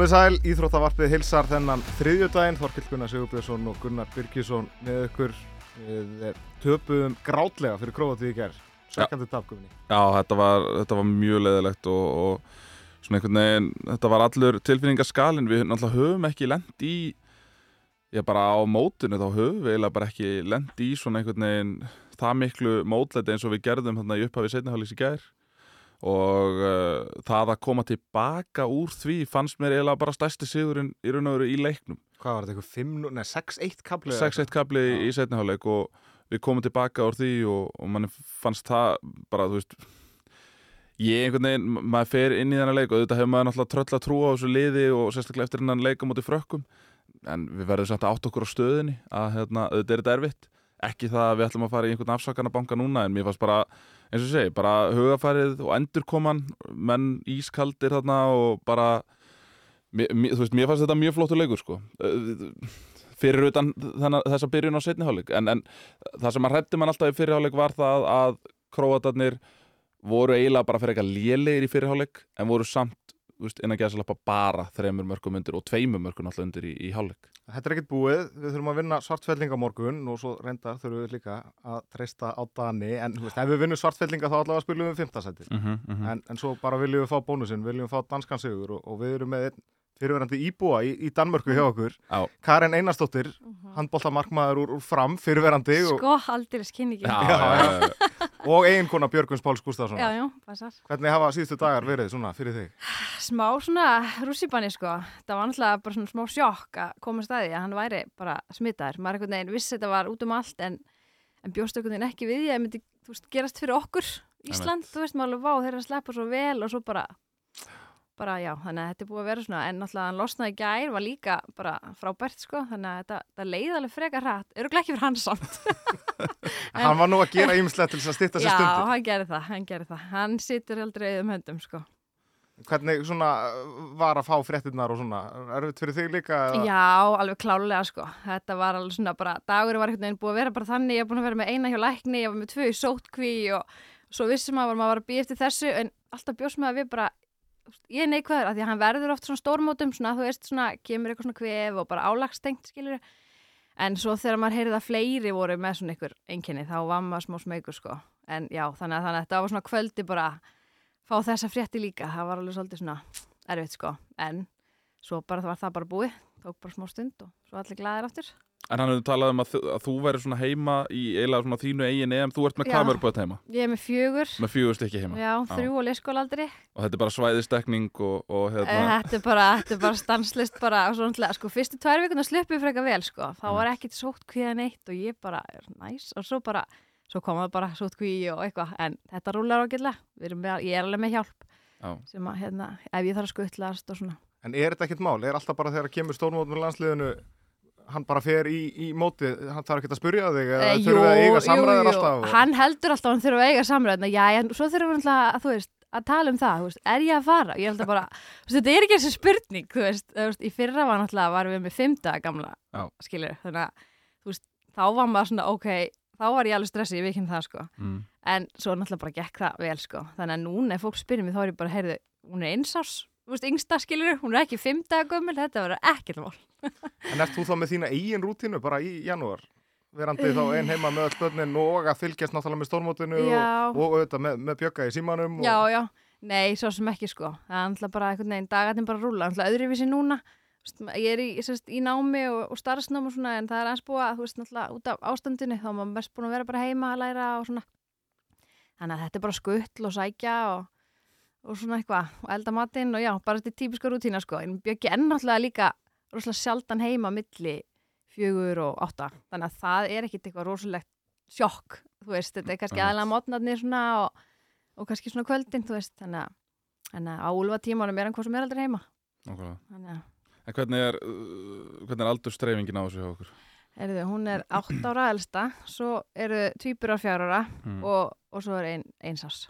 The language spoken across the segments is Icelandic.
Komið sæl, Íþróttavarpið hilsar þennan þriðjudaginn, Þorkill Gunnar Sigurbjörnsson og Gunnar Birgisson með ykkur. Eh, töpuðum grátlega fyrir Króatíð í gerð, svekkandi tapgöfni. Já, þetta var, þetta var mjög leðilegt og, og svona einhvern veginn, þetta var allur tilfinningaskalinn, við náttúrulega höfum ekki lend í, já bara á mótunni þá höfum við eiginlega bara ekki lend í svona einhvern veginn það miklu mótleiti eins og við gerðum þarna í upphafið setnihális í gerð og uh, það að koma tilbaka úr því fannst mér eiginlega bara stærsti sigurinn í raun og veru í leiknum. Hvað var þetta, eitthvað 5, nei 6-1 kapli? 6-1 kapli Já. í setniháleik og við komum tilbaka úr því og, og mann fannst það bara, þú veist ég einhvern veginn, maður fer inn í þennan leik og auðvitað hefur maður náttúrulega tröll að trúa á þessu liði og sérstaklega eftir hennan leika mútið frökkum en við verðum samt að átt okkur á stöðinni að hérna, auðvitað er þetta erfitt ekki það að við ætlum að fara í einhvern afsakanabanka núna en mér fannst bara, eins og ég segi, bara hugafærið og endurkoman menn ískaldir þarna og bara mér, mér, þú veist, mér fannst þetta mjög flottur leikur sko. Fyrir utan þennan, þessa byrjun á setniháleik en, en það sem að hrætti mann alltaf í fyrirháleik var það að króatarnir voru eiginlega bara fyrir eitthvað lélegir í fyrirháleik en voru samt innan gæðsalappa bara þreymur mörgum undir og tveimur mörgum alltaf undir í, í háleik Þetta er ekkert búið, við þurfum að vinna svartfellinga morgun og svo reyndar þurfum við líka að treysta á Dani. En veist, ef við vinnum svartfellinga þá allavega spilum við fymtasæti mm -hmm, mm -hmm. en, en svo bara viljum við fá bónusinn, viljum við fá danskan sigur og, og við erum með einn fyrirverandi íbúa í, í Danmörku hjá okkur Já. Karen Einarsdóttir, handbóltamarkmaður úr, úr fram, fyrirverandi og, Sko, aldrei skynni ekki. Já, Já, já, já, og eiginkona Björguns Páls Gustafsson já, já, passar. Hvernig hafa síðustu dagar verið svona fyrir þig? Smá svona rússipanni, sko. Það var náttúrulega bara svona smá sjokk að koma að staði að hann væri bara smitaður. Maður einhvern veginn vissi þetta var út um allt en, en bjóst einhvern veginn ekki við það myndi, þú veist, gerast fyrir okkur Ísland, þú veist, maður alveg vá, þeir eru að sleppa svo vel og svo bara, bara já, þannig að þetta er búið að vera svona, en náttúrulega hann losnaði gær, var líka bara frábært, sko, þannig að þetta, þetta leið alveg frekar hratt, eru ekki fyrir hans samt. En- Hann var nú að gera ýmislegt til þess að stytta sér Já, stundu hann gerir það, hann gerir það. Hann situr aldrei auðum höndum, sko. Hvernig svona var að fá fréttinnar og svona erfitt fyrir þig líka? eða? Já, alveg klálega, sko. Þetta var alveg svona bara, dagur var einhvern veginn búið að vera bara þannig, ég var búin að vera með svo vissum maður að maður var að býja eftir þessu, en alltaf bjóst með að við bara, ég er neikvæður, af því að hann verður oft svona stórmótum, svona, þú veist, svona, kemur eitthvað svona kvef og bara álagstengt, skilur En svo þegar maður heyrið að fleiri voru með svona ykkur einkenni, þá var maður smá smeykur, sko. En já, þannig að, þannig að þetta var svona kvöldi bara að fá þessa frétti líka. Það var alveg svolítið svona erfitt, sko. En svo bara það var það bara búið, tók bara smá stund og svo allir glæðir aftur. En hann hefur talað um að, að þú verður svona heima í eiginlega svona þínu eigin EM, þú ert með Já. hvað mörg böt heima? Ég er með fjögur, Með fjögur stykki heima já, þrjú og leyskólaldri. og þetta er bara svæðistekning og, og hérna, Þetta er bara, þetta er bara stanslist bara, og svo náttúrulega, sko, fyrstu tvær vikuna sluppu frekar vel, sko. Mm. var ekkit sótt kvíða neitt og ég bara, næs, og svo bara, svo kom það bara sótt kví og eitthvað, en þetta rúlar ágætlega. Við erum með, ég er alveg með hjálp já, sem að, hérna, ef ég þarf að skuttlast og svona. En er þetta ekkert mál? Er alltaf bara þegar kemur stórmót með landsliðinu hann bara fer í, í móti hann þarf ekkert að spyrja þig eða Eh, þurfum við að eiga samræðir jú, alltaf og... Hann heldur alltaf að hann þurfa að eiga samræðina, já, en svo þurfum við alltaf að, veist, að tala um það, veist, er ég að fara? Ég að bara, þetta er ekki þessi spurning, þú veist, í fyrra var náttúrulega, varum við með fymta gamla, Já. skilur, þannig að, þá var maður svona, ok, þá var ég alveg stressið, ég vikinn það, sko, mm. en svo náttúrulega bara gekk það vel, sko, þannig að núna ef fólk spyrir mig, þá er ég bara, heyrðu, hún er einsás, þú veist, yngsta, skilur, hún er ekki fymta gömul, þetta verður ekkert mál. En ert þú þá með þína eigin rútínu bara í janúar? Verandi þá ein heima með börnin og að fylgjast náttúrulega með stórmótinu og, og auðvitað með, með bjögga í símanum og... Já, já, nei, svo sem ekki sko. Það er alltaf bara einhvern veginn, dagarnir bara rúla alltaf öðruvísi núna. Ég er í, sérst, í námi og, og starfsnám og svona en það er aðeins búið að, þú veist, náttúrulega út af ástandinu þá er maður mest búin að vera bara heima að læra og svona. Þannig að þetta er bara skuttl og sækja og, og svona eitthvað og elda matinn og já, bara þetta er típiska rútína sko en bjöggi ennáttúrulega líka rosalega sjaldan heima milli fjögur og átta þannig að það er ekkit eitthvað rosalegt sjokk, þú veist, þetta er kannski aðlega mótnarnir svona og og kannski svona kvöldin, þú veist, þannig að, þannig að á úlfa tímanum er hann hvað sem er aldrei heima. En hvernig er, uh, hvernig er aldurstreifingin á þessu hjá okkur? heyrðu, hún er átt ára elsta, svo eru tvíbur á fjár ára Mm. og, og svo er ein, einsás.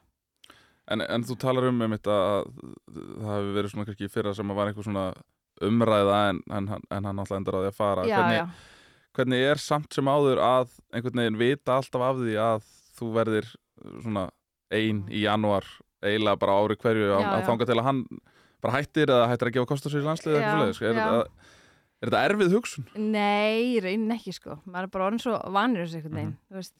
En, en þú talar um um þetta að það hefur verið svona kannski fyrra sem að var einhver svona umræða en, en, en hann alltaf endar á því að fara. Já, hvernig, já. hvernig er samt sem áður að einhvern veginn vita alltaf af því að þú verðir svona ein í janúar eiginlega bara ári hverju Já, að, þanga til að hann bara hættir eða hættir að gefa kost á sér í landslið eða eitthvað svoleiðis, sko. er, þetta- er þetta erfið hugsun? Nei, í raunin ekki sko. Maður er bara orðin svo vanur þessu einhvern veginn. Mm -hmm.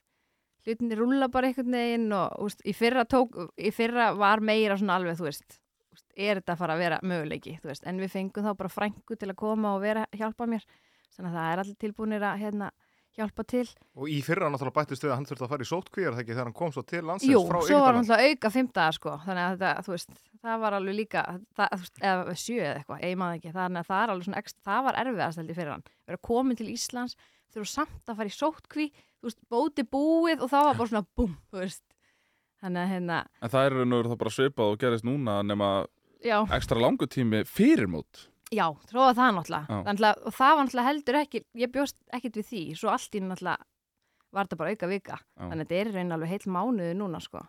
Hlutinni rúlla bara einhvern veginn og veist, í, fyrra tók, í fyrra var meira svona alveg, þú veist, veist, er þetta að fara að vera möguleiki, þú veist, en við fengum þá bara frængu til að koma og vera hjálpa mér. Þannig að það er allir tilbúinir að hérna, hjálpa til. Og í fyrra náttúrulega bættist við að hann þurfti að fara í sótkvíjar þegar hann kom svo til landsins Jú, frá svo var Egyptalandi. náttúrulega auka fimmtaðar sko, þannig að þetta, þú veist, það var alveg líka, það, veist, eða sjö eða eitthvað, ég maður ekki, þannig að það er alveg svona ekstra, það var erfiðast held ég fyrir hann, vera komin til Íslands, þurfa samt að fara í sótkví, veist, bóti búið og það var bara svona búm, þú veist, þannig að hérna, En það er veru þá bara svipað og gerist núna nema já, ekstra langu tími fyrir mót. já, tróða það náttúrulega, þannig og það var náttúrulega heldur ekki, ég bjóst ekkit við því, svo allt í náttúrulega var þetta bara auka vika, Já. þannig að þetta er raun alveg heil mánuði núna sko.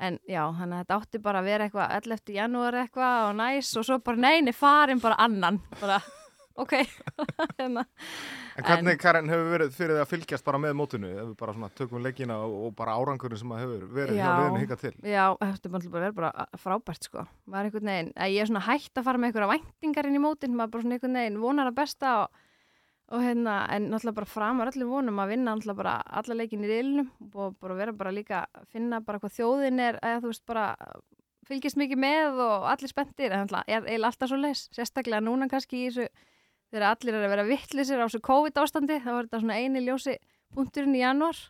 En já, þannig að þetta átti bara að vera eitthvað 11. janúar eitthvað og næs og svo bara neini farin bara annan, bara ok, hérna, En hvernig, Karin, hefur verið fyrir að fylgjast bara með mótinu? Ef við bara svona tökum leikina og, og bara árangurinn sem að hefur verið hjá Já. liðinu hingað til? já, þetta er bara vera bara frábært sko. Maður er einhvern veginn, að ég er svona hægt að fara með einhverja væntingar inn í mótin, maður bara svona einhvern veginn vonar að besta og, og hérna, en náttúrulega bara framar öllum vonum að vinna náttúrulega bara alla leikin í reilnum og bara vera bara líka að finna bara hvað þjóðin er, eða þú veist bara fylgist mikið með og allir spenntir, en náttúrulega er eiginlega alltaf svo leis, sérstaklega núna kannski í þessu þegar allir er að vera vittlisir á þessu COVID ástandi, þá var þetta svona eini ljósi punkturinn í janúar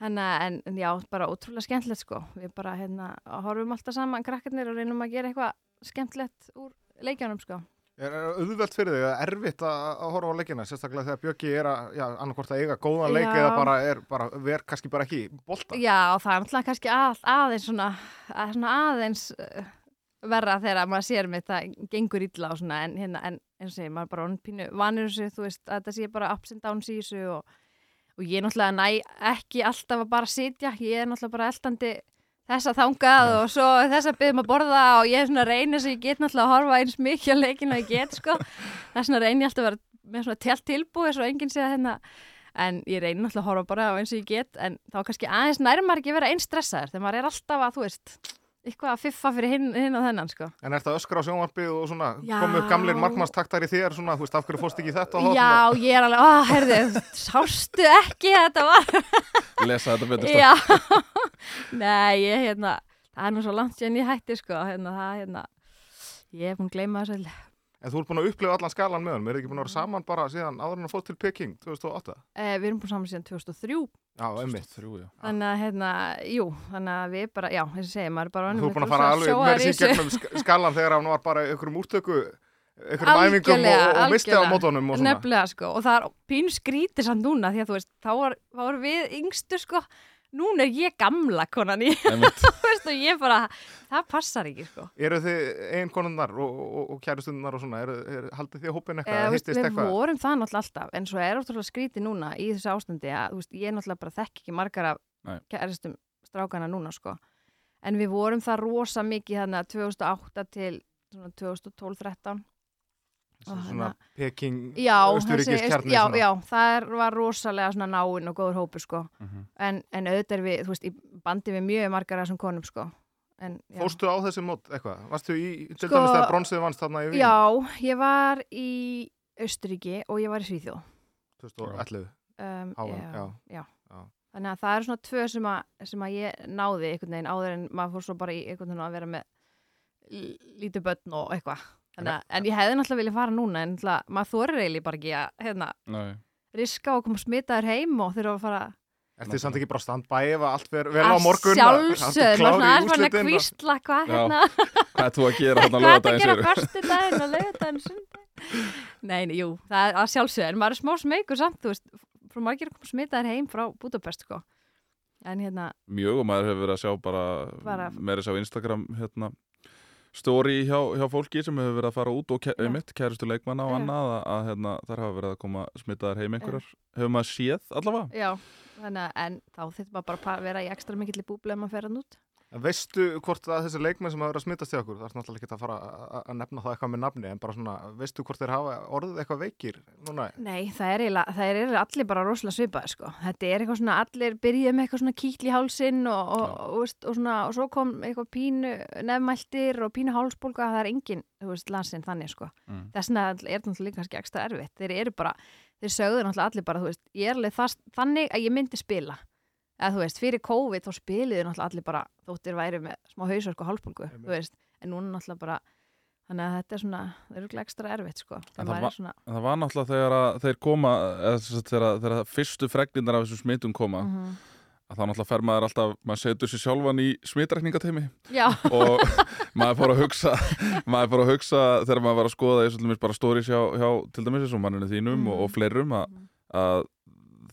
Þannig en, en já, bara ótrúlega skemmtilegt sko. Við bara, hérna, horfum alltaf saman krakkarnir og reynum að gera eitthvað skemmtilegt úr leikjanum sko. Er er auðvelt fyrir þig, eða erfitt að, horfa á leikina, sérstaklega þegar Bjöggi er að, já, annarkvort að eiga góðan leik eða bara er, bara, ver kannski bara ekki í bolta? Já, það er náttúrulega kannski að, aðeins svona, að, svona aðeins uh, verra þegar maður sér með það gengur illa og svona, en hérna, en eins og segir, maður er bara orðinn pínu vanur þessu, þú veist, að þetta sé bara ups and downs í þessu og, og ég náttúrulega næ ekki alltaf að bara sitja, ég er náttúrulega bara eldandi þessa þangað og svo þessa byggðum að borða og ég er svona reynir sem ég get náttúrulega að horfa eins mikið á leikinu og ég get sko. Þess vegna reynir ég alltaf að vera með svona telt tilbúið svo enginn sé að hérna. En ég reynir náttúrulega að horfa bara eins og ég get en þá kannski aðeins nærmar ekki að vera einn stressaður þegar maður er alltaf að, þú veist eitthvað að fiffa fyrir hinn, hinn og þennan sko En er þetta öskra á sjónvarpið og svona, Já. komu upp gamlir markmannstaktar í þér, svona, þú veist, af hverju fórst ekki þetta og það? Já, ég er alveg, ó, herðu, sástu ekki að þetta var Lesa þetta betur. Já, nei, ég, hérna, það er nú svo langt sér ég hætti, sko, hérna, það, hérna, ég er búin að gleyma þessu alveg. En þú ert búin að upplifa allan skalan með hann, er ekki búin að vera saman bara síðan áður en að fótt til Peking 2008? Eh, við erum búin saman síðan 2003, Já, já. þannig að, hérna, jú, þannig að við bara, já, þess að segja, maður er bara Þú ert búin að fara alveg með þessi gegnum sk- skalan þegar hann var bara í einhverjum úrtöku, einhverjum æfingum og, og misti á mótunum og svona. Nefnilega, sko, og það er pínu skrítið samt núna, því að þú veist, þá var, þá var við yngstu, sko, núna er ég gamla konan í, og ég bara, það passar ekki, sko. Eru þið einkonunnar og, og, og kæristunnar og svona, er, er, haldið þið hópin eitthvað, Eh, eða veist, hittist við eitthvað? vorum það náttúrulega alltaf en svo er ótrúlega skrítið núna í þessu ástandi að veist, ég náttúrulega bara þekk ekki margar af Nei. kæristum strákana núna sko en við vorum það rosa mikið þannig að 2008 til svona 2012-13 og Svona Peking, já, Östuríkis þessi- kjarni já, já, það var rosalega náinn og góður hópur sko Mhm. en, en auðvitað er við, þú veist, í bandi við mjög margar af þessum konum sko en. Fórstu á þessi mót eitthvað? Varstu í, til Sko- dæmis þegar bronsið vannst þarna í Vín? já, ég var í Östuríki og ég var í Svíþjóð 2011. um, já, já. já. Þannig að það eru svona tvö sem að, sem að ég náði einhvern veginn áður en maður fór svo bara í einhvern veginn að vera með lítið börn og eitthvað. Þannig að, en ég hefði náttúrulega viljað fara núna en maður þorir eiginlega bara ekki að hérna, Nei. riska og koma smitaður heim og þurfa að fara þið samt ekki bara stand-by ef að allt ver vel á að morgun? sjálfsögð, maður svona aðeins farin að kvísla hvað hérna, Hvað ert þú að gera hérna á hvað er að lögadaginn, gera fyrstu daginn og lögadaginn sundaginn. Nei, nei, jú, það er að sjálfsögð, en maður er smá smeykur samt, þú veist, frá margir að koma smitaður heim frá Budapest, sko. En hérna, Mjög og maður hefur verið að sjá bara, Bara- meira að sjá Instagram hérna, story hjá, hjá fólki sem hefur verið að fara út og ke Já. mitt, kærustu leikmanna og annað að, að hérna, þar hafa verið að koma smitaðar heim einhverjar. Hefur maður séð allavega? já, þannig að, en þá þurfum maður bara að vera í ekstra mikill í búbli ef maður fer hann út. En veistu hvort að þessi leikmenn sem hafa verið að smittast í okkur, það er náttúrulega ekki að fara að- nefna það eitthvað með nafni, en bara svona, veistu hvort þeir hafa orðið eitthvað veikir núna? Nei, það er eiginlega, það er allir bara rosalega svipaði sko. Þetta er eitthvað svona, allir byrjuð með eitthvað svona kýtl í hálsin og, og, og, veist, og, svona, og svo kom eitthvað pínu nefnmæltir og pínu hálsbólga, það er engin, þú veist, landsinn þannig sko. Mm. Þess vegna er náttúrulega líka kannski ekstra erfitt. Þeir eru bara, þeir sögðu náttúrulega allir bara, þú veist, ég er alveg það, þannig að ég myndi spila. Eða þú veist, fyrir COVID þá spiliðu náttúrulega allir bara þóttir væri með smá hausverk og hálsbólgu, Einmitt. þú veist, en núna náttúrulega bara, þannig að þetta er svona, það eru ekstra erfitt sko. Það það væri svona, En það var náttúrulega þegar að þeir koma eða sem sagt þegar, þegar fyrstu fregnindar af þessum smitum koma mhm. að þá náttúrulega fer maður alltaf, maður setur sér sjálfan í smitrækningateimi og maður fór að hugsa maður fór að hugsa þegar maður var að skoða eins og dæmis bara stóris hjá, hjá til dæmis eins og manninu þínum Mhm. og, og fleirum að, að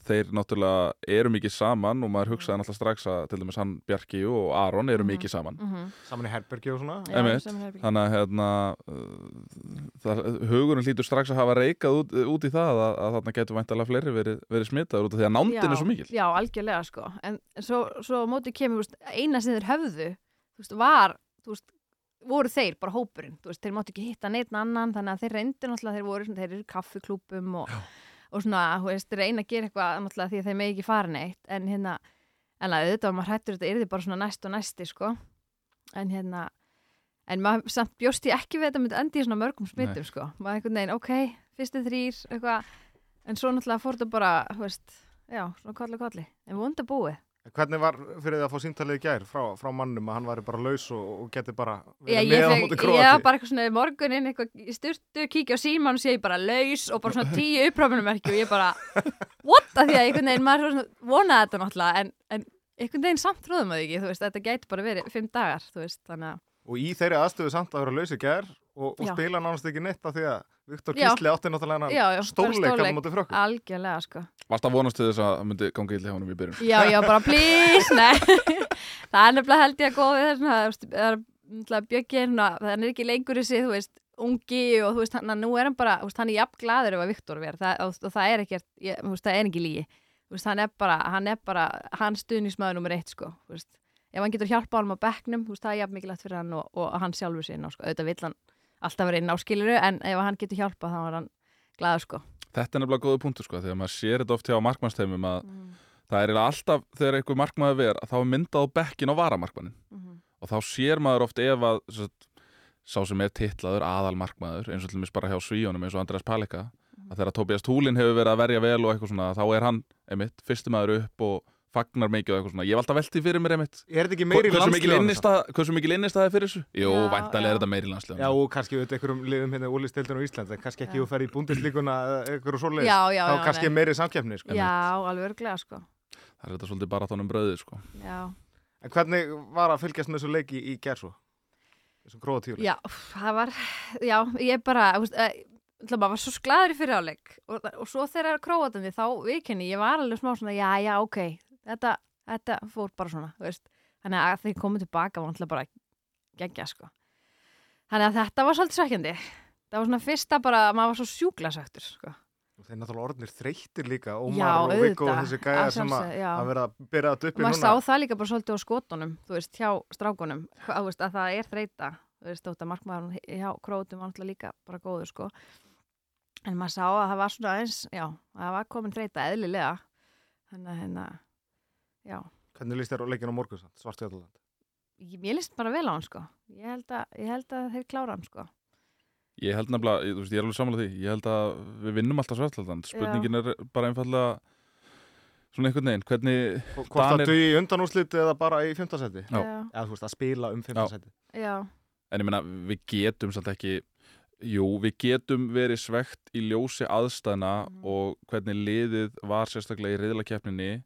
þeir náttúrulega eru mikið saman og maður hugsaði náttúrulega strax að til dæmis hann Bjarki og Aron eru Mhm. mikið saman mhm. Saman í herbergi og svona? Já, Einmitt. sem er herbergi. þannig að hérna, uh, það, hugurinn hlýtur strax að hafa reikað út, út í það að, að þarna getur væntalega fleiri verið, verið smitaður út af því að nándin er svo mikil Já, algjörlega sko en en svo, svo á móti kemur, þú veist, eina sem þeir höfðu þú veist, var þú veist, voru þeir, bara hópurinn þú veist, þeir máttu ekki hitta neitt annan þannig að þeir reyndu náttúrulega, þeir voru, svona, þeir eru í kaffiklúpum og, og svona, þú veist, reyna að gera eitthvað náttúrulega því að þeir megi ekki fara neitt en hérna, en að auðvitað maður hrættur þetta yrði bara svona næst og næsti sko. En hérna en maður samt bjóst ég ekki við þetta myndi endi í svona mörgum smittum sko. Maður einhvern veginn, ok, fyrstu þrýr eitthvað, en svo náttúrulega fór þetta bara þú veist, já, svona kolli kolli. En vonda búið Hvernig var fyrir því að fá síntalið í gær frá, frá mannum að hann væri bara laus og, og geti bara Já, verið með á móti ég Króati? var bara eitthvað svona í morgunin eitthvað í styrtu, kíkja á síman og sé ég bara laus og bara svona tíu uppráfunumerki og ég bara, what? Því að einhvern veginn maður vonaði þetta náttúrulega en, en einhvern veginn samt trúðum að ekki, þú veist, þetta gæti bara verið fimm dagar, þú veist, þannig að Og í þeirri aðstöðu samt að vera laus í gær og, og Já. spila nánast ekki neitt af því að Viktor Já. Gísli átti náttúrulega Já, já, hennan stórleik bara á móti frökkum. algjörlega, sko. Varst að vonast til þess að það myndi ganga illa hjá honum í byrjun Já, já, bara please, nei. það er nefnilega held ég að góða við þessna, það er náttúrulega bjöggin og það er ekki lengur þessi, þú veist, ungi og þú veist, hann, nú er hann bara, þú veist, hann er jafn glaður ef að Viktor verð það, og, og það er ekkert, ég, þú veist, það er ekki lígi. Þú veist, hann er bara, hann er bara, hann stuðnismæður nummer eitt, sko, þú veist. Ef hann getur hjálpa honum á bekknum, þú veist, það er jafn mikilvægt fyrir hann og, og hann sjálfur sín, sko, auðvitað vill hann alltaf vera inn á skiluru, en ef hann getur hjálpa þá er hann glaður, sko. Þetta er nefnilega góða punktur sko, þegar maður sér þetta oft hjá markmannsteimum að það er alltaf þegar einhver markmaður ver að þá er myndað bekkin á varamarkmannin Mhm. og þá sér maður oft ef að sagt, sá sem er titlaður aðal markmaður eins og til dæmis bara hjá svíjónum eins og Andreas Palika að þegar Tobias Túlin hefur verið að verja vel og eitthvað svona þá er hann einmitt fyrstum maður upp og fagnar mikið og eitthvað svona ég hef alltaf veltið fyrir mér einmitt Er þetta ekki meiri hversu mikil innistæða hversu mikil innistæða er fyrir þessu? Jú, Já, væntalega er þetta meiri landslega Já, og kannski auðvitað einhverjum liðum hérna úlistildin á Íslandi, en kannski ekki þú fer í búndislíkuna eða einhverju svoleiðis. Þá já, kannski nei. meiri samkeppni, sko. Já, alveg örglega, sko. það er þetta svolítið bara tónum bröðið sko. Já. En hvernig var að fylgjast með þessu leiki í gerð svo? Þessum gróða tíuleik? Já, úff, það var, já, ég bara, þú veist, eh, svo gladur í fyriráleik og, og svo þegar króatandi þá vikenni, ég var alveg smá svona, já, já, ok, þetta, þetta fór bara svona, veist, þannig að þeir komið tilbaka var alltaf bara gegja, sko. Þannig að þetta var svolítið svekkjandi. Það var svona fyrsta bara, maður var svo sjúkla söktur, sko. Og þeir náttúrulega orðnir þreyttir líka, Ómar og Viggo og þessi gæja að sem að, að vera að byrja þetta Og uppi maður núna. sá það líka bara svolítið á skotunum, þú veist, hjá strákunum, þú veist, að það er þreita, þú veist, þótt að markmaðurinn hjá krótum var náttúrulega líka bara góður, sko. En maður sá að það var svona eins, já, að það var komin þreita eðlilega. Þannig að, hérna, já, Hvernig líst þér á leikinu á morgun, svart Jötland? ég, ég list bara vel á hann, sko. Ég held að, ég held að þeir klára hann, sko. Ég held nefnilega, ég, þú veist, ég er alveg sammála því Ég held að við vinnum alltaf svartlaldan Spurningin er bara einfallega Svona einhvern veginn, hvernig Hvort það Danir- duði í undanúrslit eða bara í fymtasæti? Já. Eða þú veist, að spila um fymtasæti? Já, En ég meina, við getum samt ekki Jú, við getum verið svegt í ljósi aðstæðna Mhm. og hvernig liðið var sérstaklega í reyðlakeppninni Mhm.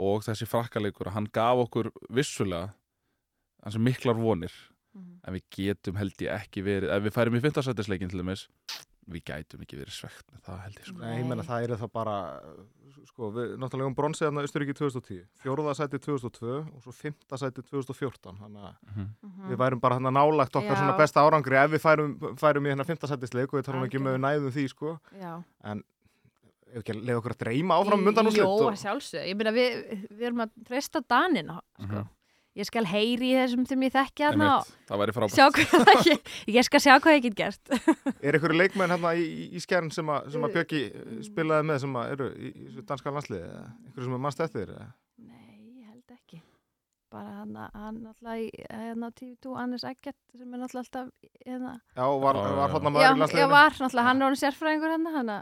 Og þessi frakkaleikur, hann gaf okkur vissulega hans miklar vonir Mhm. en við getum held ég ekki verið ef við færum í fintarsættisleikin til dæmis við gætum ekki verið svegt með það held ég sko. Nei, ég menna það er það bara, sko, við náttúrulega um bronsið þarna Östuríki 2010, fjóruða sæti 2002 og svo fymta sæti 2014, þannig að Mhm. Mhm. við værum bara hann að nálagt okkar Já. svona besta árangri ef við færum, færum í hennar fymta sætisleik og við talum ekki með við næðum því, sko, Já. Ef ekki að leiða okkur að dreyma áfram um undanúrslit Jó, og að sjálfsög. Ég meina, við, við erum að treysta Danina, sko. Mhm. ég skal heyri í þessum sem ég og Einmitt. það væri frábært ég, ég skal sjá hvað ég get gert Er einhverju leikmenn hérna í, í, skjærn sem, að- sem að Björki Mm. spilaði með sem að eru í, í þessu danska landsliði eða einhverju sem er mannst eftir eða? Nei, ég held ekki bara hann, hann alltaf í hérna, TV2 Anders Eggert sem er alltaf hérna, Já, var, Já, var já. hann já, maður í já, landsliðinu? var náttúrulega hann er hann sérfræðingur hann, hann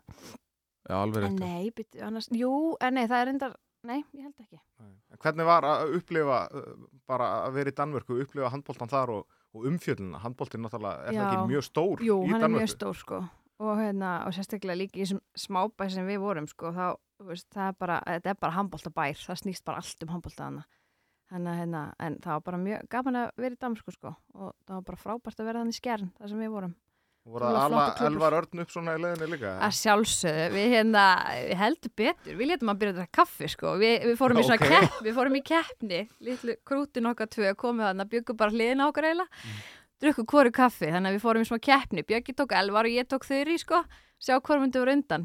Já, alveg rétt nei, byttu, annars, jú, en nei, það er endar nei, ég held ekki Nei. Hvernig var að upplifa uh, bara að vera í Danmörku, upplifa handbóltan þar og, og umfjöllina? Handbóltin náttúrulega er það Já. ekki mjög stór Jú, í hann er Danmörku? mjög stór sko og, hérna, og sérstaklega líka í þessum smábæ sem við vorum sko, þá, veist, það er bara þetta er bara handbóltabær, það snýst bara allt um handbóltaðana Þannig, að, hérna, en það var bara mjög gaman að vera í Damsku sko og það var bara frábært að vera þannig skjærn þar sem við vorum Voru flottur klúbbur. elvar örn upp svona í leiðinni líka? að sjálfsögðu, við hérna við heldum betur, við letum að byrja að drekka kaffi sko, við, við fórum í svona Ok. kepp við fórum í keppni, litlu krútin okkar tvö komið þarna, byggum bara hliðina á okkur eiginlega. Mm. drukku hvoru kaffi, þannig að við fórum í svona keppni. Bjöggi tók elvar og ég tók þurri sko, sjá hvort myndi voru undan.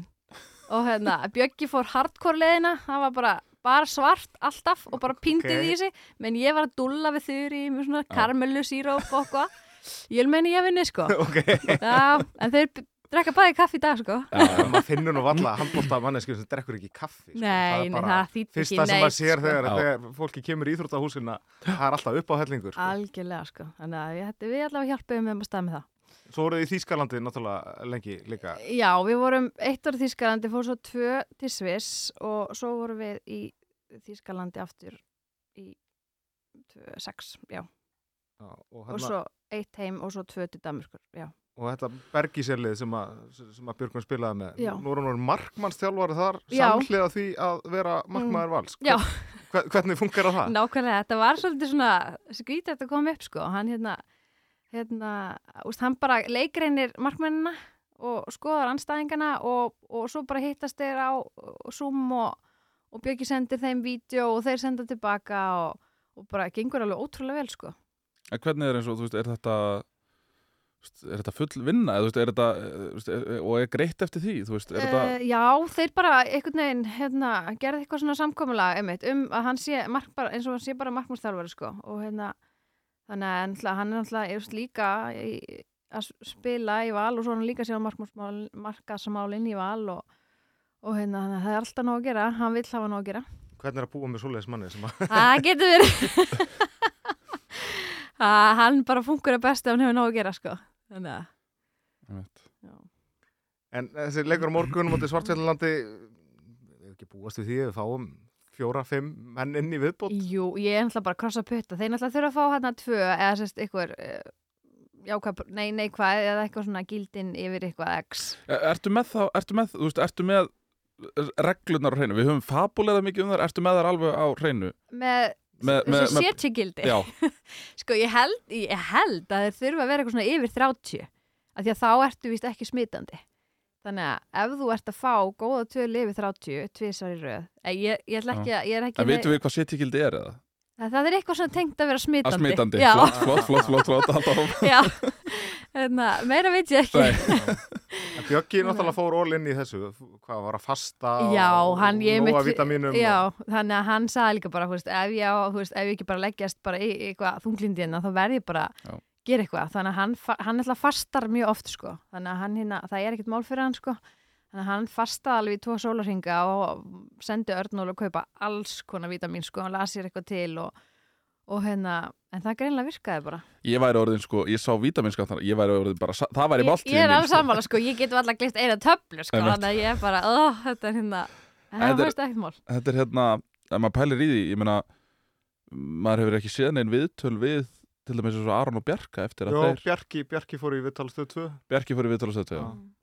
Og hérna, Bjöggi fór hardcore leiðina. Það var bara, bara svart alltaf og bara píndið Ok. í sig. Menn ég var að dulla við þurri með svona karmelu síróp og eitthvað ég vil meina ég vinni sko ok, Já, en þeir drekka bæði kaffi í dag sko Já, maður finnur nú valla handbólta manneski sem drekkur ekki kaffi sko. Nei, bara það þýtt ekki Fyrsta sem neitt, maður sér sko. þegar, þegar fólki kemur í Íþróttahúsina það er alltaf upp á hellingur sko. Algjörlega sko, þannig að við allavega hjálpuðum með að staða með það. Svo voruð þið í Þýskalandi náttúrulega lengi líka Já, við vorum eitt ára í Þýskalandi, fórum svo tvö til Sviss og svo vorum við í Þýskalandi aftur í tvö, sex, já. Já, og, Og hérna, svo eitt heim og svo tvö til Danmörkur, já. og þetta Bergiselið sem, að, sem að Björgvin spilaði með Já. Nú er hann markmannsþjálfari þar Já. samhliða því að vera markmaður vals Já. Hver- Hvernig funkar það? Nákvæmlega, þetta var svolítið svona skrítið að koma upp sko, hann hérna, hérna, úst, hann bara leikreinir markmennina og skoðar anstæðingana og, og svo bara hittast þeir á Zoom og, og Björki sendir þeim vídeo og þeir senda tilbaka og, og bara gengur alveg ótrúlega vel sko. En hvernig er eins og, þú veist, er þetta er þetta full vinna? Eða, er þetta, eh, er, og er greitt eftir því? Veist, er þetta, Uh, já, þeir bara einhvern veginn hérna, gerði eitthvað svona samkomulag einmitt, um að hann sé mark, bara, eins og hann sé bara markmannstálfari sko. og hérna þannig að hann er veist, líka í, að spila í val og svo hann líka sér markasamálinn í val og, og hérna, þannig að það er alltaf nóg að gera. Hann vill hafa nóg að gera. Hvernig er að búa með svoleiðis manni sem að það getur verið að hann bara funkur að besta ef hann hefur nóg að gera sko. þannig að. En þessi leikur á morgun mútið Svartfjallalandi við ekki búast við því að við fáum fjóra, fimm menn inn í viðbót Jú, ég er náttúrulega bara að krossa putta. Þeir náttúrulega þurfa að fá hérna tvö eða sérst eitthvað, uh, jákvæð, nei, nei, hvað, eða eitthvað svona gildin yfir eitthvað x. E- Ertu með þá, ertu með, þú veist, ertu með reglunar á hreinu, við höfum fabulega mikið um þar, ertu með þar alveg á hreinu með, þessu setjegildi. Sko, ég held, ég held að þeir þurfa að vera eitthvað svona yfir 30. Af því að þá ertu víst ekki smitandi. Þannig að ef þú ert að fá góða tölu yfir 30, tvisar í röð, eh, ég, ég ætla ekki að, en veitum við hvað setjigildi er eða? að það er eitthvað svona tengt að vera smitandi. Að smitandi, flott, flott, flott, flott, alltaf já. Hérna, meira veit ég ekki. Bjöggi náttúrulega fór all inn í þessu hvað var að fasta Já, og, og mitt- vitamínum Já, og, þannig að hann sagði líka bara, veist, ef ég, veist, ef ég ekki bara leggjast bara í eitthvað þunglindina, þá verð ég bara Já. gera eitthvað. Þannig að hann, hann ætla fastar mjög oft, sko. Þannig að hann hérna, það er ekkert mál fyrir hann, sko. Þannig að hann fastaði alveg í tvo sólarhinga og sendi Örnól að kaupa alls konar vítamín, sko. Hann las sér eitthvað til og, og hérna, en það greinlega virkaði bara. Ég væri orðin, sko, ég sá vítaminskattar, ég væri orðin bara, það væri Ég, máltíðin ég er mín, alveg sammála, sko. Ég get alltaf glist eina töflu, sko. Þannig að ég er bara, oh, þetta er hérna, en það er- fannst ekkert mál. Þetta er hérna, ef maður pælir í því, ég meina, maður hefur ekki séð neinn viðtöl við, til dæmis eins og Aron og Bjarka eftir að Já, þeir, Bjarki, Bjarki fór í viðtalstöð 2 Bjarki fór í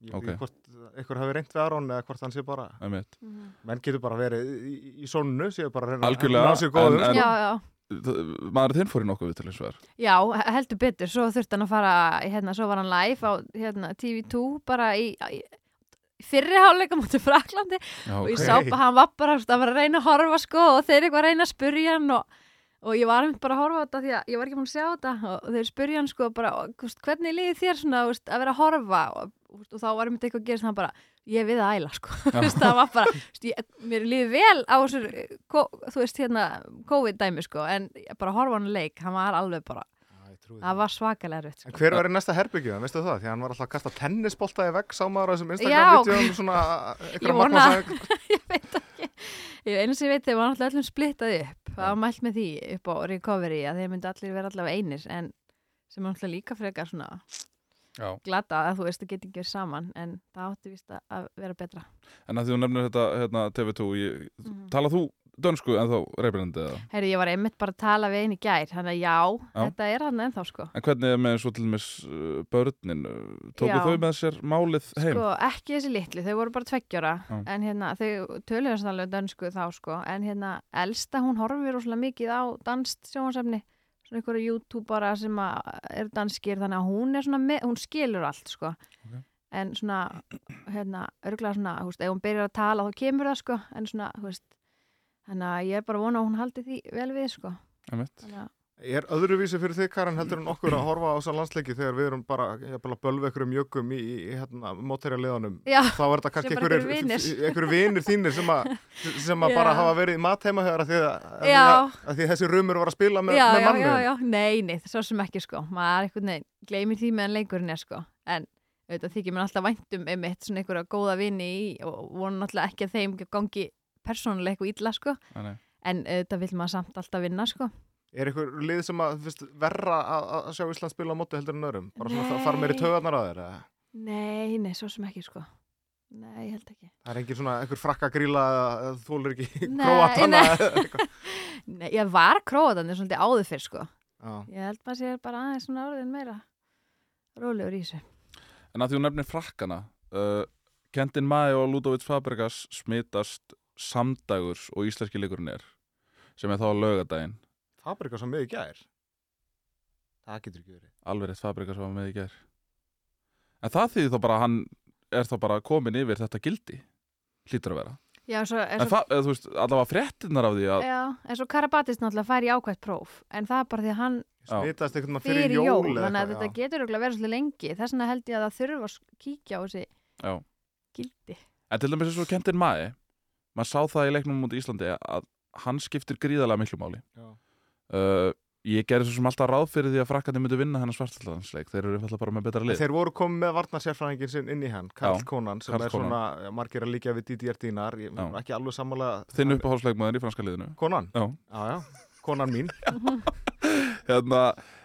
Ég ekki hvort einhver hafi reynt við Aron eða hvort hann sé bara. Mhm. menn getur bara verið í, í, í sónu séu bara að reyna Algjörlega, en- en- Já, já. Maður þinn fór í nokkuð og er. Já, he- heldur betur, svo þurfti hann að fara hérna, svo var hann live á hérna, TV2 bara í, í í fyrri háleika mútið Fraklandi Já, og ég sá hann var bara var að reyna að horfa sko og þeir eitthvað að reyna að spurja hann og, og ég var bara að horfa á þetta því að ég var ekki búin að sjá þetta og þeir spurja hann sko bara hvernig líði þér svona veist, að vera að horfa og, og þá var einmitt eitthvað að gera hann bara ég við að æla sko það var bara, ég, mér líði vel á þessu þú veist hérna COVID-dæmi sko en ég bara horfa á hann leik, hann var alveg bara Já, ég trúi það var svakalega rutt En sko. hver var í næsta herbyggju, veistu það? Því að hann var alltaf að kasta tennisbolta í vegg, sá maður á þessum. Instagram-vídeóum svona Ég vona- ég veit ég einu sem ég veit þeir var náttúrulega öllum splittað upp það var mælt með því upp á recovery að þeir myndi allir vera allavega einir en sem er náttúrulega líka frekar svona Já. glata að þú veist að geta ekki verið saman en það átti vist að- vera betra En að því þú nefnir þetta hérna, TV2, ég, mm. talað þú dönsku en þá reybrandi eða? Herri, ég var einmitt bara að tala við einu í gær þannig að já, Já. þetta er hann ennþá sko En hvernig er með svo til dæmis uh, börnin? Tóku Já. þau með sér málið heim? Sko, ekki þessi litli, þau voru bara tveggjóra Já. en hérna, þau töluðu þess alveg dönsku þá sko, en hérna, elsta hún horfir rosalega mikið á danst sjónvarsefni svona einhverju youtubera sem eru danskir, þannig að hún er svona með, hún skilur allt sko Ok. en svona, hérna, örgulega svona, þú veist, ef hún byrjar að tala þá kemur það sko, en svona, þú veist þannig að ég er bara vona að hún haldi því vel við sko, Er öðruvísi fyrir þig, Karin, heldur en okkur að horfa á þessar landsleiki þegar við erum bara jafnvel að bölva einhverjum jökum í, í, hérna, mótærialiðanum? Þá er þetta kannski bara einhverjir vinir. þínir sem, að, sem að Já. bara hafa verið í mat heima þegar að því að, að, að, því þessi rumur var að spila með, já, með já, mannum. já, já, nei, nei, svo sem ekki sko. Maður einhvern veginn, gleymir því meðan leikurinn er sko. En auðvitað þykir mér alltaf væntum um eitt svona einhverja góða vini í og vona náttúrulega ekki að þeim gangi persónulega eitthvað illa sko Nei, en auðvitað vil maður samt alltaf vinna sko Er einhver lið sem að þú veist, verra að, að sjá Ísland spila á móti heldur en öðrum? Bara svona að fara meir í taugarnar að þeir? eða? nei, nei, svo sem ekki sko nei, ég held ekki Það er engin svona einhver frakka gríla að þú er ekki króatana nei. eða eitthvað. nei, ég var króðan svolítið áður fyrr sko Já. ég held maður sé bara aðeins svona orðin meira rólegur í þessu En að því þú nefnir frakkana, uh, Kentin Mai og Ludovic Fabregas smitast samdægur og íslenski leikurinn er, sem er þá á laugadaginn. Fabrika sem með í gær. Það getur ekki verið. Alveg rétt Fabregas var með í ger. En það þýðir þá bara að hann er þá bara komin yfir þetta gildi, hlýtur að vera. já, svo, En það, eða, þú veist, allavega fréttinnar af því að, já, en svo Karabatis náttúrulega fær í ákvæmt próf en það er bara því að hann einhvern veginn fyrir, jól, jól, eða þannig að eitthvað, þetta já. getur örugglega verið svolítið lengi þess vegna held ég að það þurfa að kíkja á þessi já. gildi En til dæmis eins og Kentin Mai, maður sá það í leiknum mútið Íslandi að hann skiptir gríðarlega miklu máli. Uh, ég gerði svo sem alltaf ráð fyrir því að frakkandi myndi vinna hennar svartalansleik. Þeir eru alltaf bara með betra lið. Þeir voru komið með varnarsérfræðingin sinn inn í hann, Karl Já, Konan, sem Karl er svona, já, margir að líka við Didier Dínar, ekki alveg sammála. Þinn uppáhaldsleikmaður í franska liðinu. Konan? Já. Já, já, konan mín. Hérna,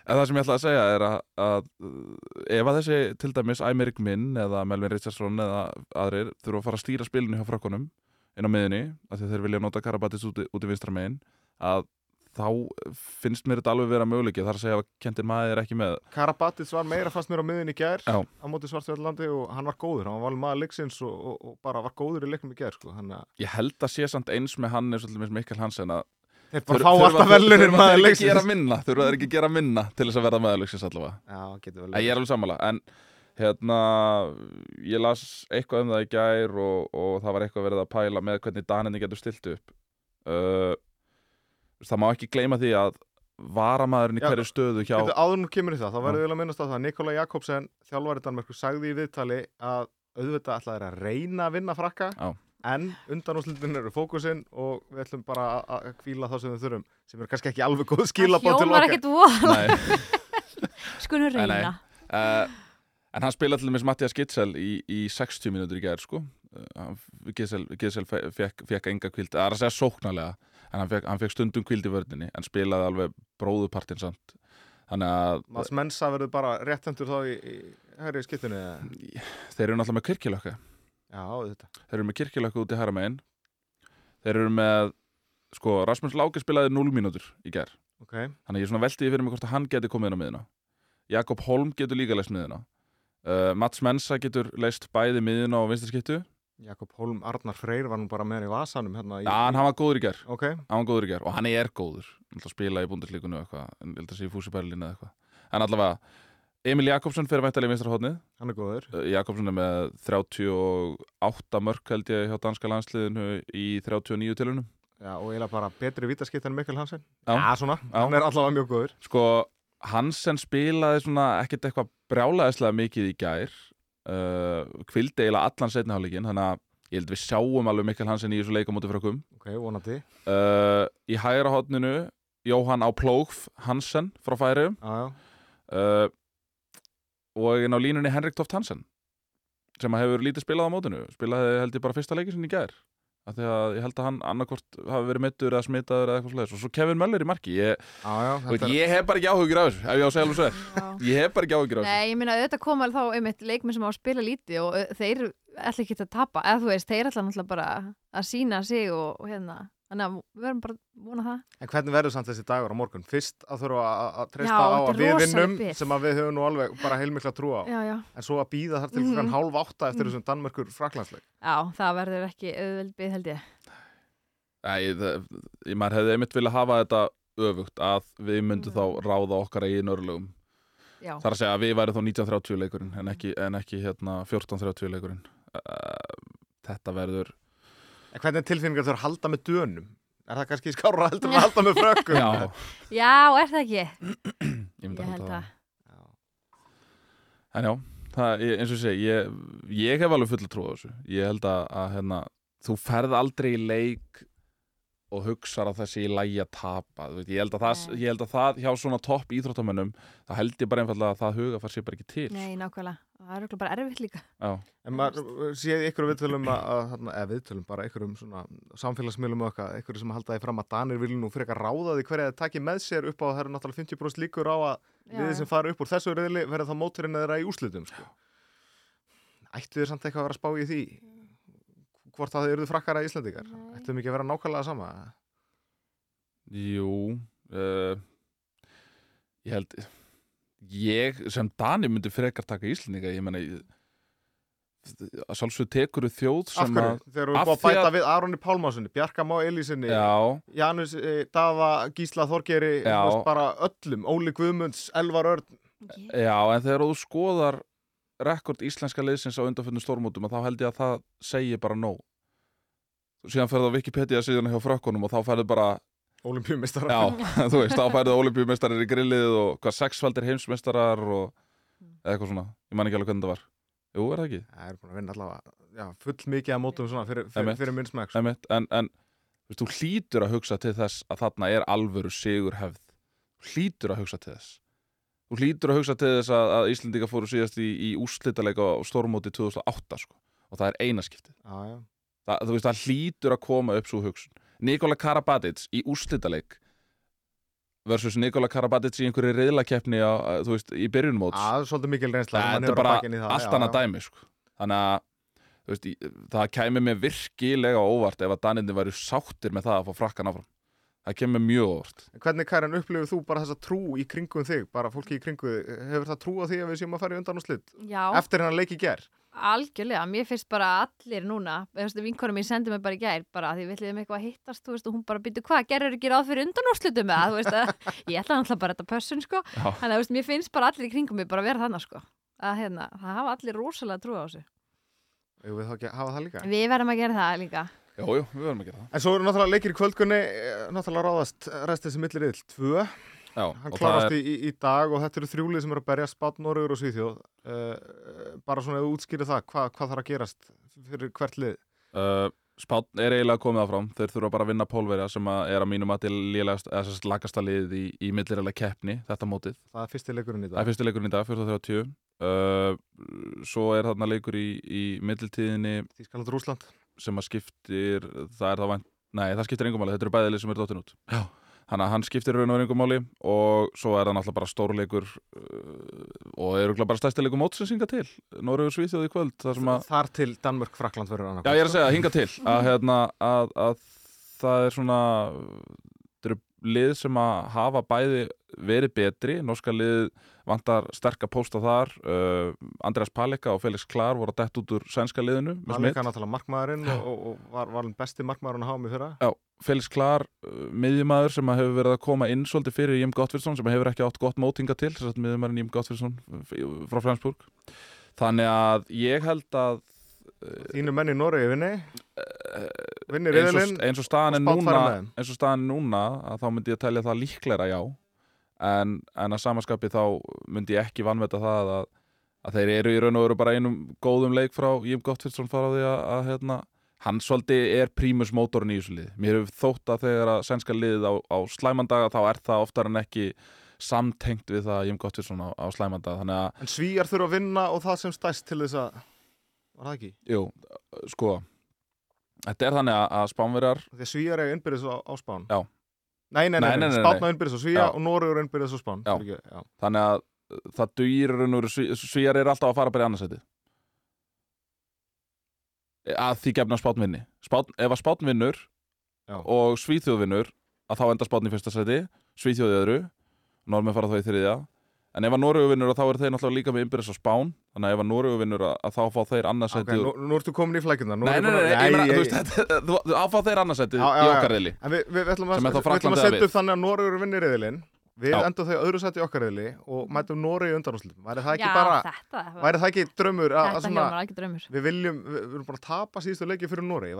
en það sem ég ætla að segja er að, að uh, ef að þessi til dæmis Æmerik Minn eða Melvin Richardson eða aðrir þurfa að fara að stýra spilinu hjá frakkonum inn á miðunni, af því að þeir vilja nota Karabatis út, út í vinstra megin að þá finnst mér þetta alveg vera möguleiki þar að segja að Kentin maður er ekki með Karabatis var meira fast mér á miðin í gær Já. á móti Svartfjallandi og hann var góður, hann var maður leiksins og, og, og bara var góður í leiknum í gær, sko. Að ég held að sé samt eins með hann eins og til dæmis Mikkel Hansen að þeir bara fá alltaf velunir maður leiksins. gera minna, þurfa þeir ekki gera minna til þess að verða maður leiksins allavega Já, hérna, ég las eitthvað um það í gær og, og það var eitthvað verið að pæla með hvernig Daninni getur stilt upp. Uh, það má ekki gleyma því að varamæðurinn í Já, hverju stöðu hjá... Getur áður nú kemur í það, þá verður við að minnast á það Nikola Jakobsen, þjálfari Danmörku, sagði í viðtali að auðvitað ætlaði að reyna að vinna frakka Já. en undanúslitin eru fókusinn og við ætlum bara að- að kvíla þá sem við þurfum sem er kannski ekki alveg góð skilabóð til okkar ekkert voða, Nei, skunum Nei, nei. reyna uh, en hann spilaði til dæmis Mattias Gitzel í, í 60 mínútur í gær, sko. Uh, Gitzel, Gitzel fe- fekk, fekk enga kvild, það er að segja sóknarlega, en hann fekk, hann fekk stundum kvild í vörninni, en spilaði alveg bróðupartinn samt. Þannig að Mats Mensa verður bara réttendur þá í, í hægri skiptinu eða? þeir eru náttúrulega með kirkilökka. Já, auðvitað Þeir eru með kirkjulökku út í hæra megin Þeir eru með Sko, Rasmus Láki spilaði 0 mínútur í gær Ok, Þannig ég svona velti fyrir mig hvort að hann geti komið inn á miðuna Jakob Holm getur líka leist miðuna uh, Mats Mensa getur leist bæði miðuna og vinstarskiptu Jakob Holm Arnar Freyr var nú bara með hann í vasanum hérna í, Já, hann var góður í gær. Ok, Hann var góður í gær og hann er góður. Að spila í búndislíkunu eitthvað. En held að sé í Fúsi Berlín eða eitthvað. En allavega Emil Jakobsson fyrir væntalega í vinstarhóðnið hann er góður. Uh, Jakobsson er með 38 mörk held ég hjá danska landsliðinu í 39 tilunum Já, og eiginlega bara betri vítaskipt en Mikkel Hansen. Já. svona, Já. hann er allavega mjög góður. Sko, Hansen spilaði svona ekkert eitthvað brjálæðislega mikið í gær uh, kvildi eiginlega allan setni hálfleikin þannig að ég held við sjáum alveg Mikkel Hansen í þessu leika mútið frökkum Ok, vonandi. uh, í hægra hotninu Jóhann á Plógf Hansen frá Já, já. uh, og inn á línunni Henrik Toft Hansen sem hefur lítið spilað á mótinu spilaði held ég bara fyrsta leikin sinni í gær af því að ég held að hann annarkort hafi verið mittur eða smitaður eða eitthvað slags og svo Kevin Möller í marki ég, Já, já, veit, þetta er... ég hef bara ekki áhugjur af þessu ef ég á að segja alveg svo ég hef bara ekki áhugjur af þessu. Nei, ég meina auðvitað koma þá einmitt leikmenn sem á að spila lítið og þeir ætla ekki að tapa, eða þú veist, þeir ætla náttúrulega bara að sína sig og, og hérna þannig að við verðum bara að vona það En hvernig verður samt þessi dagur á morgun? Fyrst að þurfa að- að treysta á að við vinnum sem að við höfum nú alveg bara heilmikla trú á. Já, já, En svo að býða þar til mm Mhm. hálf átta eftir Mm. þessum Danmörkur fraklandsleik. já, það verður ekki auðveldbið held ég ég maður hefði einmitt vilja hafa þetta öfugt að við myndum þá ráða okkar eigin örlögum Já, Það er að segja að við væri þá 1930 leikurinn en ekki, en ekki hérna 1430 leikurinn uh, Þetta verður En hvernig er tilfinningar þurfa að halda með dönum? Er það kannski skára heldur að halda með frökkum? Já, já, er það ekki? ég myndi að halda það Já. En já, það, ég, eins og ég segi ég, ég hef alveg fulla trú á þessu Ég held að, að hérna, þú ferð aldrei í leik og hugsar að það sé í lægi að tapa þú veit, ég, held að það, ég held að það hjá svona topp íþróttamönnum þá held ég bara einfallega að það huga fær sér bara ekki til Nei, nákvæmlega, það er örugglega bara erfitt líka Já, En maður séð ykkur viðtölum að, eða viðtölum, bara ykkur um svona samfélagsmiðlum eitthvað, ykkur sem halda því fram að Danir vilja nú fyrir eitthvað ráða því hverja það takir með sér upp á að það eru náttúrulega 50% líkur á að já. sem fara upp úr þessu reyðli verða þá móturinn eða í úslitum sko. Ættu þið samt eitthvað að vera spá í því hvort að þið eruðu frakkara í Íslandingar Nei. Ættu þið mikið að vera nákvæmlega sama jú uh, Ég sem Dani myndi frekar taka Íslendinga ég menna að sjálfsög tekur þjóð Af sem hverju? Þegar við erum búið að bæta við Aronni Pálmásunni, Bjarka Má Elísinni Janus eh, Daða, Gísla Þorgeri bara öllum, Óli Guðmunds, Elvar Örn Ekki? Já, en þegar þú skoðar rekord íslenska liðsins á undanfjöndum stórmótum að þá held ég að það segi bara nóg síðan ferðu á Wikipedia síðan hjá frökkunum og þá ferðu bara Olimpíumistara já, þú veist, þá ferðu olimpíumestarar í grillið og hvað sexfaldir heimsmestarar og eitthvað svona, ég man ekki alveg hvernig það var. Jú, er það ekki? Það er búin að vinna allavega já, full mikið að mótum svona fyrir, fyrir, fyrir minn smæk sko. En, en veist, þú hlýtur að hugsa til þess að þarna er alvöru sigur hefð hlýtur að hugsa til þess. Þú hlýtur að hugsa til þess að, að Íslendinga fóru síðast í, í úrslitalega á stórmóti 2008 sko. og það er einaskiptið það, þú veist, það hlýtur að koma upp svo hugsun Nikola Karabatic í úrslitaleik versus Nikola Karabatic í einhverju reyðlakeppni veist, í byrjunmóts Það er svolítið mikil reynsla. Það er bara allt annað dæmi sko. Þannig að veist, það kæmi mér virkilega óvart ef að Danindi væri sáttir með það að fá frakkan áfram Það kemur mér mjög En Hvernig Kæran upplifir þú bara þessa trú í kringum þig, bara fólki í kringum þig, hefur það trú á því að við séum að fara í undan og slitt Já, eftir hennar leik í ger? algjörlega, mér finnst bara allir núna, vinkonum mín sendi mig bara í gær bara því við ætlum eitthvað að hittast, þú veist, og hún bara byrju hvað, gerur ekki ráð fyrir undanúrslutum með það, þú veist, að, ég ætla náttúrulega bara þetta pössun, sko, þannig að þú veist, mér finnst bara allir í kringum mig bara að vera þannig, sko, að hérna, það hafa allir rosalega trú á þessu. Ég við þá ekki að hafa það líka. Við verðum að gera það líka. Jú, jú, við verðum að gera það En svo eru náttúrulega leikir í kvöldgunni, eh, náttúrulega ráðast restið sem millir yll, tvö. Já, Hann og það klárast er, í, í, dag og þetta eru þrjúlið sem eru að berja spátt Norröður og Svíþjóð. Uh, bara svona ef þú útskýrir það, hvað, hvað þarf að gerast fyrir hvert lið? uh, Spátn er eiginlega komið áfram Þeir þurfa bara að vinna pólverja sem að er að mínum að til lélegast, eða sérst lagasta lið í, í milliræðlega keppni, þetta mótið Það er fyrsti leikurinn í Það dag. er fyrsti leikurinn í dag, 14.30 uh, Svo er þarna leikur í, í millitíðinni Þískaland Rúsland. Sem að skiptir það er það vænt, nei það skiptir engum máli þetta eru bæðilið sem eru dottin út Já. þannig að hann skiptir raun og engum máli og svo er það náttúrulega bara stórleikur uh, og er örugglega bara stærsti leikur mótsins hinga til Norröður Svíþjóð í kvöld þar sem að, Þar til Danmörk Frakland verður annað. já ég er að segja hinga til að, hérna, að, að það er svona eru lið sem að hafa bæði verið betri, norska lið vantar sterka pósta þar uh, Andreas Palika og Felix Klar voru að dett út úr sænska liðinu með leika náttúrulega markmaðurinn og, og, var, var besti markmaðurinn að hafa fyrra. Já, Felix Klar, uh, miðjumæður sem að hefur verið að koma inn svolítið fyrir Jim Gottfridsson sem hefur ekki átt gott mótinga til að miðjumæðurinn Jim Gottfridsson frá Flensburg þannig að ég held að Þínu menn í Noregi vinni. Eins eins og staðan er núna eins og staðan er núna að þá myndi ég telja það líklegra já. En, en að samaskapi þá myndi ég ekki vannveta það að, að þeir eru í raun og veru bara einum góðum leik frá Jím Gottfridsson fara á því að, að hérna, hann svolítið er prímus mótorinn í þessu lið mér hefur þótt að þegar að sænska liðið á, á slæmandaga þá er það oftar en ekki samtengt við það Jím Gottfridsson á, á slæmandaga þannig að En svíjar þurfa að vinna og það sem stæst til þess að Var það ekki? Jú, sko Þetta er þannig að, spánverjar Því að svíjar er innbyrðis á, á spán Já. Nei, nei, nei, Nei, nei, nei, spán á innbyrðis á svíja og Noregur innbyrðis á spán Já. Fyrirgefðu, já. Þannig að uh, það dugir raun og veru sví- Svíjar er alltaf að fara bara í annarsæti að því gefna spátn vinni spátn, ef að spátn vinnur Já. og Svíþjóð vinnur að þá enda spátn í fyrsta sæti Svíþjóð í öðru Normi fara þá í þriðja en ef að Noregur vinnur þá eru þeir náttúrulega líka með innbyrðis á spán. Þannig að ef að Noregur vinnur að, þá fá þeir Ok, annarsæti nú, nú ertu komin í flækjuna Nei, nei, nei, nei, ég meina, þú veist, þú áfá þeir já, í já. okkar reyli En við, við, við ætlum að, er þá setja upp þannig að Noregur vinnir riðilinn. Við Já. endum þau öðru sæti í okkar riðili og mætum Noregi í undanúslitum Væri það ekki Já, bara, væri það ekki draumur að, að þetta svona, hljómar ekki draumur. Við viljum, við, erum bara að tapa síðustu leiki fyrir Noregi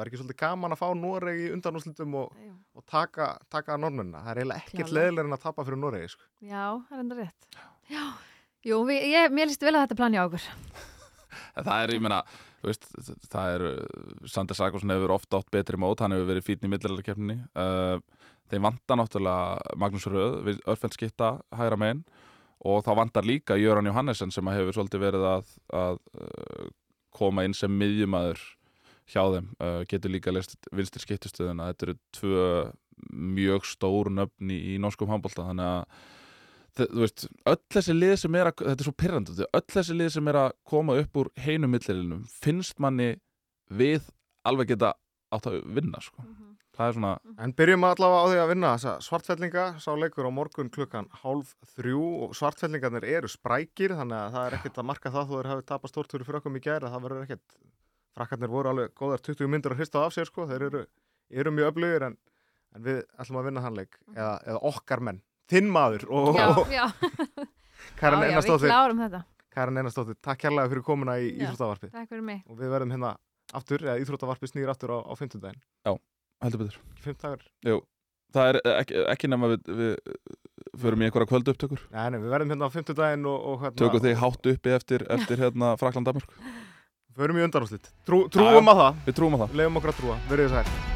Já, jú, við, ég, mér líst vel að þetta plani á okkur. Það er, ég meina, þú veist, það er Sander Sakursson hefur ofta átt betri mót hann hefur verið fítn í millilegarkeppninni uh, þeim vantar náttúrulega Magnús Röð, við örfeld skitta hægra megin og þá vantar líka Jöran Johannesen sem hefur svolítið verið að, að uh, koma inn sem miðjumæður hjá þeim, uh, getur líka vinstir skiptustöðuna, þetta eru tvö mjög stór nöfn í, norskum handbólta, þannig að þú veist, öll þessi lið sem er að, þetta er svo pyrrandi, öll þessi lið sem er að koma upp úr heinu millilinum finnst manni við alveg geta átt að vinna sko. það er svona, En byrjum allavega á því að vinna þessa svartfellinga, sá leikur á morgun klukkan hálf þrjú og svartfellingarnir eru sprækir þannig að það er ekkert að marka það þó þeir hafi tapast stórtúri fyrir okkur í gæri það verður ekkert, frakkarnir voru alveg góðar 20 myndir að hrista af sér sko, þeir eru, eru mjög öflugir en, en við ætlum að vinna hann leik eða, eða okkar menn, þinn maður og, Já, og já, Karin já, já, við Einarstóttir klárum þetta. Karin Einarstóttir, takk kærlega fyrir komuna í Já. Íþróttavarpið Takk fyrir mig. og við verðum hérna aftur, eða Íþróttavarpið snýr aftur á, á 50 daginn, heldur betur 5 dagur það er ekki, ekki nema við, við förum í einhverja kvöldu upptökur Nei, nei, við verðum hérna á 50 daginn og, og hérna, tökum þig hátt uppi eftir, eftir hérna Frakland Damörk Förum í undanúslit. Trú, trúum Já, já. að það, við trúum á það leiðum okkur að trúa. Verðið þess að